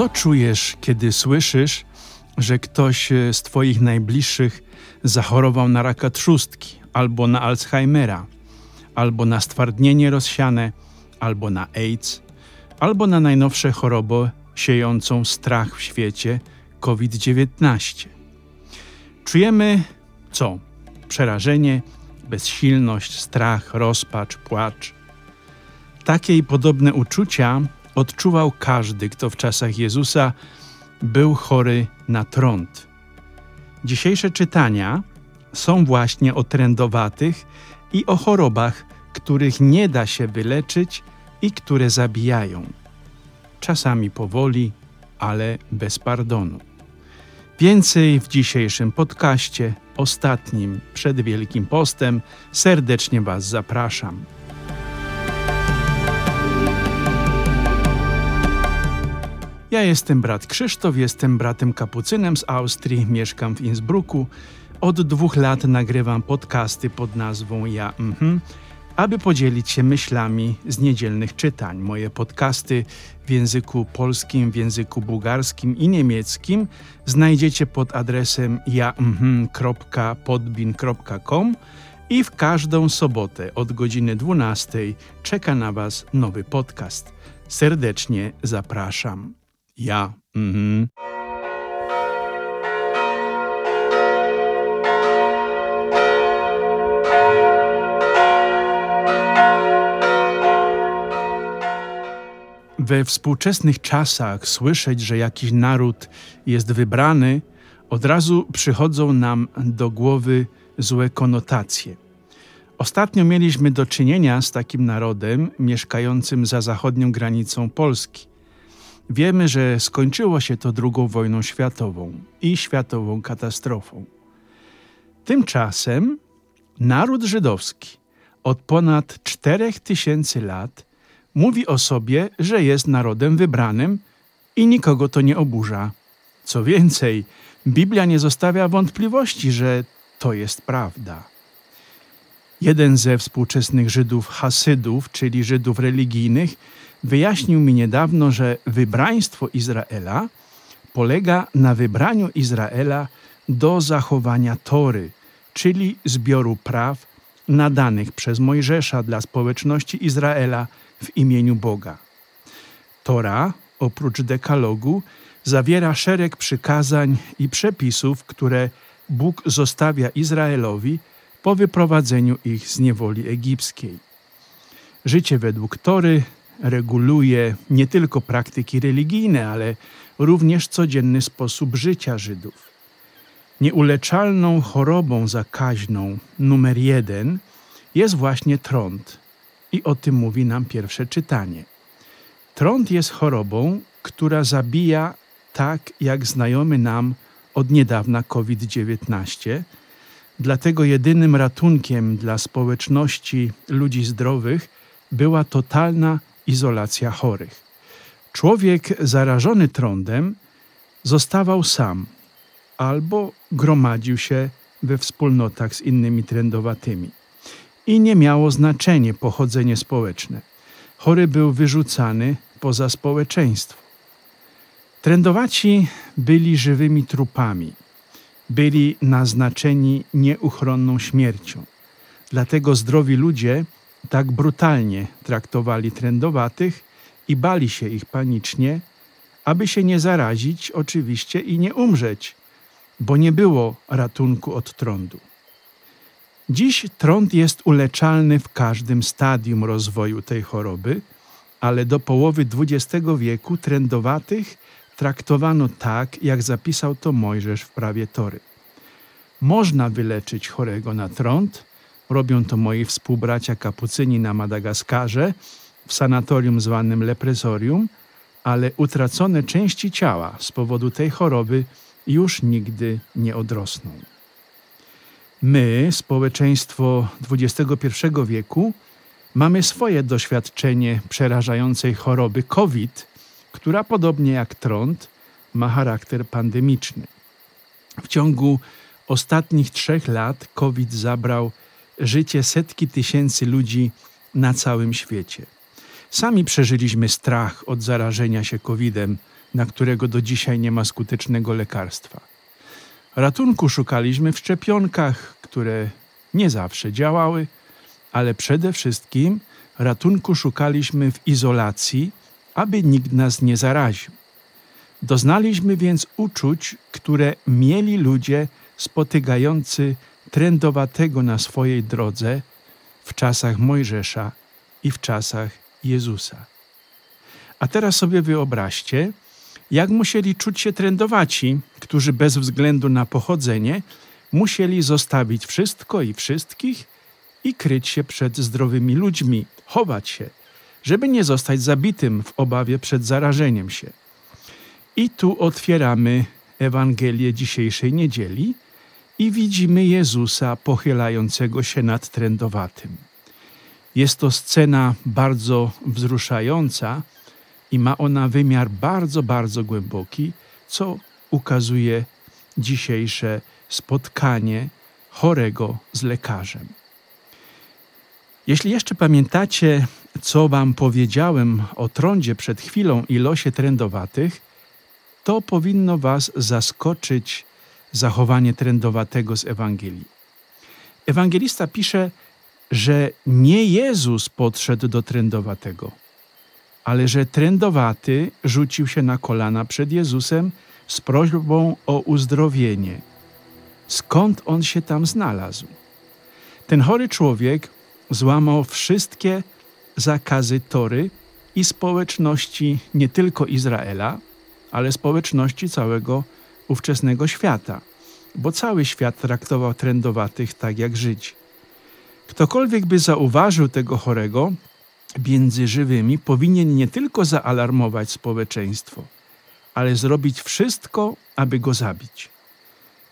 Co czujesz, kiedy słyszysz, że ktoś e, z Twoich najbliższych zachorował na raka trzustki, albo na Alzheimera, albo na stwardnienie rozsiane, albo na AIDS, albo na najnowsze chorobę siejącą strach w świecie COVID-19? Czujemy co? Przerażenie, bezsilność, strach, rozpacz, płacz. Takie i podobne uczucia odczuwał każdy, kto w czasach Jezusa był chory na trąd. Dzisiejsze czytania są właśnie o trędowatych i o chorobach, których nie da się wyleczyć i które zabijają. Czasami powoli, ale bez pardonu. Więcej w dzisiejszym podcaście, ostatnim przed Wielkim Postem. Serdecznie Was zapraszam. Ja jestem brat Krzysztof, jestem bratem kapucynem z Austrii, mieszkam w Innsbrucku. Od dwóch lat nagrywam podcasty pod nazwą Ja mhm, aby podzielić się myślami z niedzielnych czytań. Moje podcasty w języku polskim, w języku bułgarskim i niemieckim znajdziecie pod adresem ja.podbin.com i w każdą sobotę od godziny 12 czeka na Was nowy podcast. Serdecznie zapraszam. Ja. Mhm. We współczesnych czasach słyszeć, że jakiś naród jest wybrany, od razu przychodzą nam do głowy złe konotacje. Ostatnio mieliśmy do czynienia z takim narodem mieszkającym za zachodnią granicą Polski. Wiemy, że skończyło się to II wojną światową i światową katastrofą. Tymczasem naród żydowski od ponad 4000 lat mówi o sobie, że jest narodem wybranym i nikogo to nie oburza. Co więcej, Biblia nie zostawia wątpliwości, że to jest prawda. Jeden ze współczesnych Żydów Hasydów, czyli Żydów religijnych, wyjaśnił mi niedawno, że wybraństwo Izraela polega na wybraniu Izraela do zachowania Tory, czyli zbioru praw nadanych przez Mojżesza dla społeczności Izraela w imieniu Boga. Tora, oprócz dekalogu, zawiera szereg przykazań i przepisów, które Bóg zostawia Izraelowi po wyprowadzeniu ich z niewoli egipskiej. Życie według Tory reguluje nie tylko praktyki religijne, ale również codzienny sposób życia Żydów. Nieuleczalną chorobą zakaźną numer jeden jest właśnie trąd, i o tym mówi nam pierwsze czytanie. Trąd jest chorobą, która zabija tak jak znajomy nam od niedawna COVID-19. Dlatego jedynym ratunkiem dla społeczności ludzi zdrowych była totalna izolacja chorych. Człowiek zarażony trądem zostawał sam albo gromadził się we wspólnotach z innymi trędowatymi i nie miało znaczenie pochodzenie społeczne. Chory był wyrzucany poza społeczeństwo. Trędowaci byli żywymi trupami, byli naznaczeni nieuchronną śmiercią. Dlatego zdrowi ludzie tak brutalnie traktowali trędowatych i bali się ich panicznie, aby się nie zarazić oczywiście i nie umrzeć, bo nie było ratunku od trądu. Dziś trąd jest uleczalny w każdym stadium rozwoju tej choroby, ale do połowy XX wieku trędowatych traktowano tak, jak zapisał to Mojżesz w prawie Tory. Można wyleczyć chorego na trąd, robią to moi współbracia kapucyni na Madagaskarze, w sanatorium zwanym lepresorium, ale utracone części ciała z powodu tej choroby już nigdy nie odrosną. My, społeczeństwo XXI wieku, mamy swoje doświadczenie przerażającej choroby COVID, która podobnie jak trąd ma charakter pandemiczny. W ciągu ostatnich trzech lat COVID zabrał życie setki tysięcy ludzi na całym świecie. Sami przeżyliśmy strach od zarażenia się COVID-em na którego do dzisiaj nie ma skutecznego lekarstwa. Ratunku szukaliśmy w szczepionkach, które nie zawsze działały, ale przede wszystkim ratunku szukaliśmy w izolacji, aby nikt nas nie zaraził. Doznaliśmy więc uczuć, które mieli ludzie spotykający trędowatego na swojej drodze w czasach Mojżesza i w czasach Jezusa. A teraz sobie wyobraźcie, jak musieli czuć się trędowaci, którzy bez względu na pochodzenie musieli zostawić wszystko i wszystkich i kryć się przed zdrowymi ludźmi, chować się, żeby nie zostać zabitym w obawie przed zarażeniem się. I tu otwieramy Ewangelię dzisiejszej niedzieli i widzimy Jezusa pochylającego się nad trędowatym. Jest to scena bardzo wzruszająca i ma ona wymiar bardzo, bardzo głęboki, co ukazuje dzisiejsze spotkanie chorego z lekarzem. Jeśli jeszcze pamiętacie, co Wam powiedziałem o trądzie przed chwilą i losie trędowatych, to powinno Was zaskoczyć zachowanie trędowatego z Ewangelii. Ewangelista pisze, że nie Jezus podszedł do trędowatego, ale że trędowaty rzucił się na kolana przed Jezusem z prośbą o uzdrowienie. Skąd on się tam znalazł? Ten chory człowiek złamał wszystkie zakazy Tory i społeczności nie tylko Izraela, ale społeczności całego ówczesnego świata, bo cały świat traktował trędowatych tak jak Żydzi. Ktokolwiek by zauważył tego chorego między żywymi, powinien nie tylko zaalarmować społeczeństwo, ale zrobić wszystko, aby go zabić.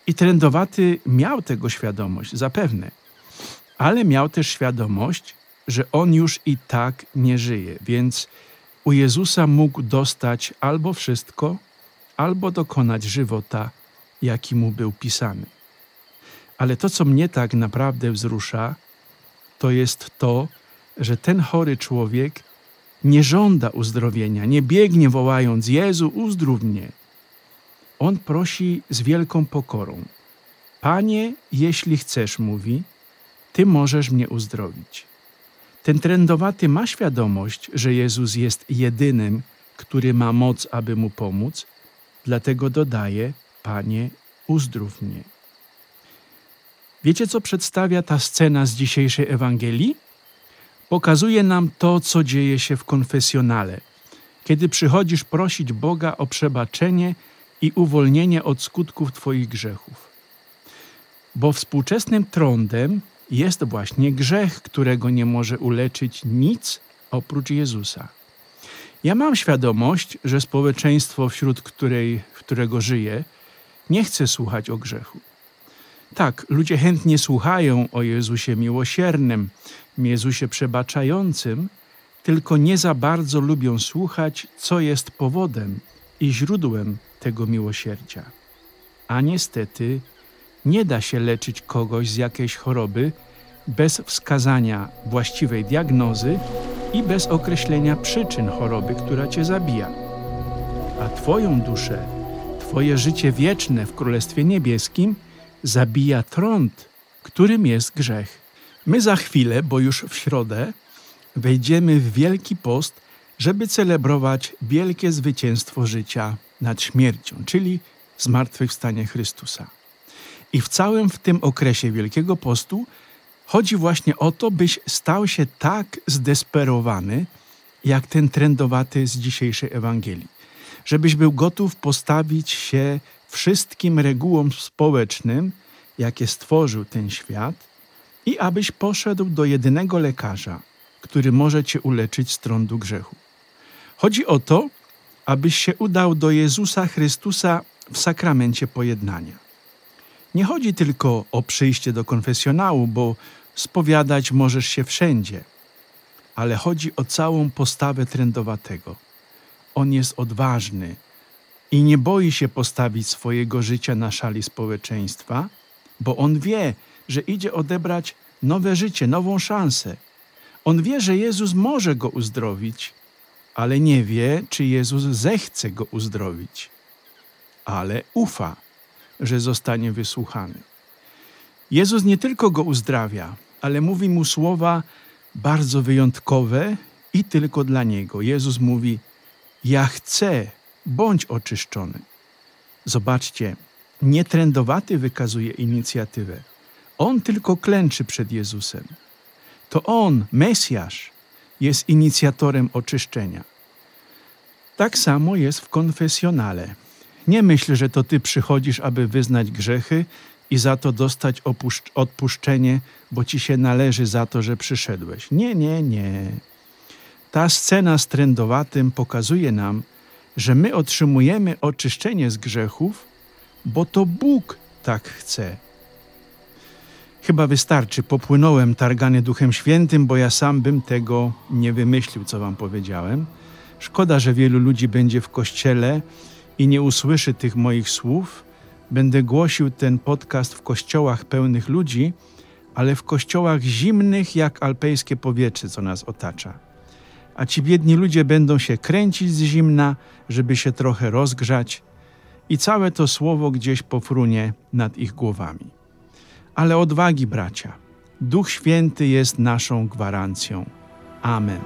I trędowaty miał tego świadomość, zapewne, ale miał też świadomość, że on już i tak nie żyje, więc u Jezusa mógł dostać albo wszystko, albo dokonać żywota, jaki mu był pisany. Ale to, co mnie tak naprawdę wzrusza, to jest to, że ten chory człowiek nie żąda uzdrowienia, nie biegnie wołając: Jezu, uzdrów mnie. On prosi z wielką pokorą: Panie, jeśli chcesz, mówi, Ty możesz mnie uzdrowić. Ten trędowaty ma świadomość, że Jezus jest jedynym, który ma moc, aby mu pomóc, dlatego dodaje: Panie, uzdrów mnie. Wiecie, co przedstawia ta scena z dzisiejszej Ewangelii? Pokazuje nam to, co dzieje się w konfesjonale, kiedy przychodzisz prosić Boga o przebaczenie i uwolnienie od skutków Twoich grzechów. Bo współczesnym trądem jest właśnie grzech, którego nie może uleczyć nic oprócz Jezusa. Ja mam świadomość, że społeczeństwo, wśród której, którego żyję, nie chce słuchać o grzechu. Tak, ludzie chętnie słuchają o Jezusie miłosiernym, Jezusie przebaczającym, tylko nie za bardzo lubią słuchać, co jest powodem i źródłem tego miłosierdzia. A niestety nie da się leczyć kogoś z jakiejś choroby bez wskazania właściwej diagnozy i bez określenia przyczyn choroby, która cię zabija. A Twoją duszę, Twoje życie wieczne w Królestwie Niebieskim zabija trąd, którym jest grzech. My za chwilę, bo już w środę, wejdziemy w Wielki Post, żeby celebrować wielkie zwycięstwo życia nad śmiercią, czyli zmartwychwstanie Chrystusa. I w całym w tym okresie Wielkiego Postu chodzi właśnie o to, byś stał się tak zdesperowany, jak ten trendowaty z dzisiejszej Ewangelii. Żebyś był gotów postawić się wszystkim regułom społecznym, jakie stworzył ten świat, i abyś poszedł do jedynego lekarza, który może cię uleczyć z trądu grzechu. Chodzi o to, abyś się udał do Jezusa Chrystusa w sakramencie pojednania. Nie chodzi tylko o przyjście do konfesjonału, bo spowiadać możesz się wszędzie, ale chodzi o całą postawę trędowatego. On jest odważny i nie boi się postawić swojego życia na szali społeczeństwa, bo on wie, że idzie odebrać nowe życie, nową szansę. On wie, że Jezus może go uzdrowić, ale nie wie, czy Jezus zechce go uzdrowić, ale ufa, że zostanie wysłuchany. Jezus nie tylko go uzdrawia, ale mówi mu słowa bardzo wyjątkowe i tylko dla niego. Jezus mówi: Ja chcę, bądź oczyszczony. Zobaczcie, nietrędowaty wykazuje inicjatywę. On tylko klęczy przed Jezusem. To on, Mesjasz, jest inicjatorem oczyszczenia. Tak samo jest w konfesjonale. Nie myśl, że to ty przychodzisz, aby wyznać grzechy i za to dostać odpuszczenie, bo ci się należy za to, że przyszedłeś. Nie, nie, nie. Ta scena z trędowatym pokazuje nam, że my otrzymujemy oczyszczenie z grzechów, bo to Bóg tak chce. Chyba wystarczy, popłynąłem targany Duchem Świętym, bo ja sam bym tego nie wymyślił, co wam powiedziałem. Szkoda, że wielu ludzi będzie w kościele i nie usłyszy tych moich słów. Będę głosił ten podcast w kościołach pełnych ludzi, ale w kościołach zimnych jak alpejskie powietrze, co nas otacza. A ci biedni ludzie będą się kręcić z zimna, żeby się trochę rozgrzać, i całe to słowo gdzieś pofrunie nad ich głowami. Ale odwagi, bracia. Duch Święty jest naszą gwarancją. Amen.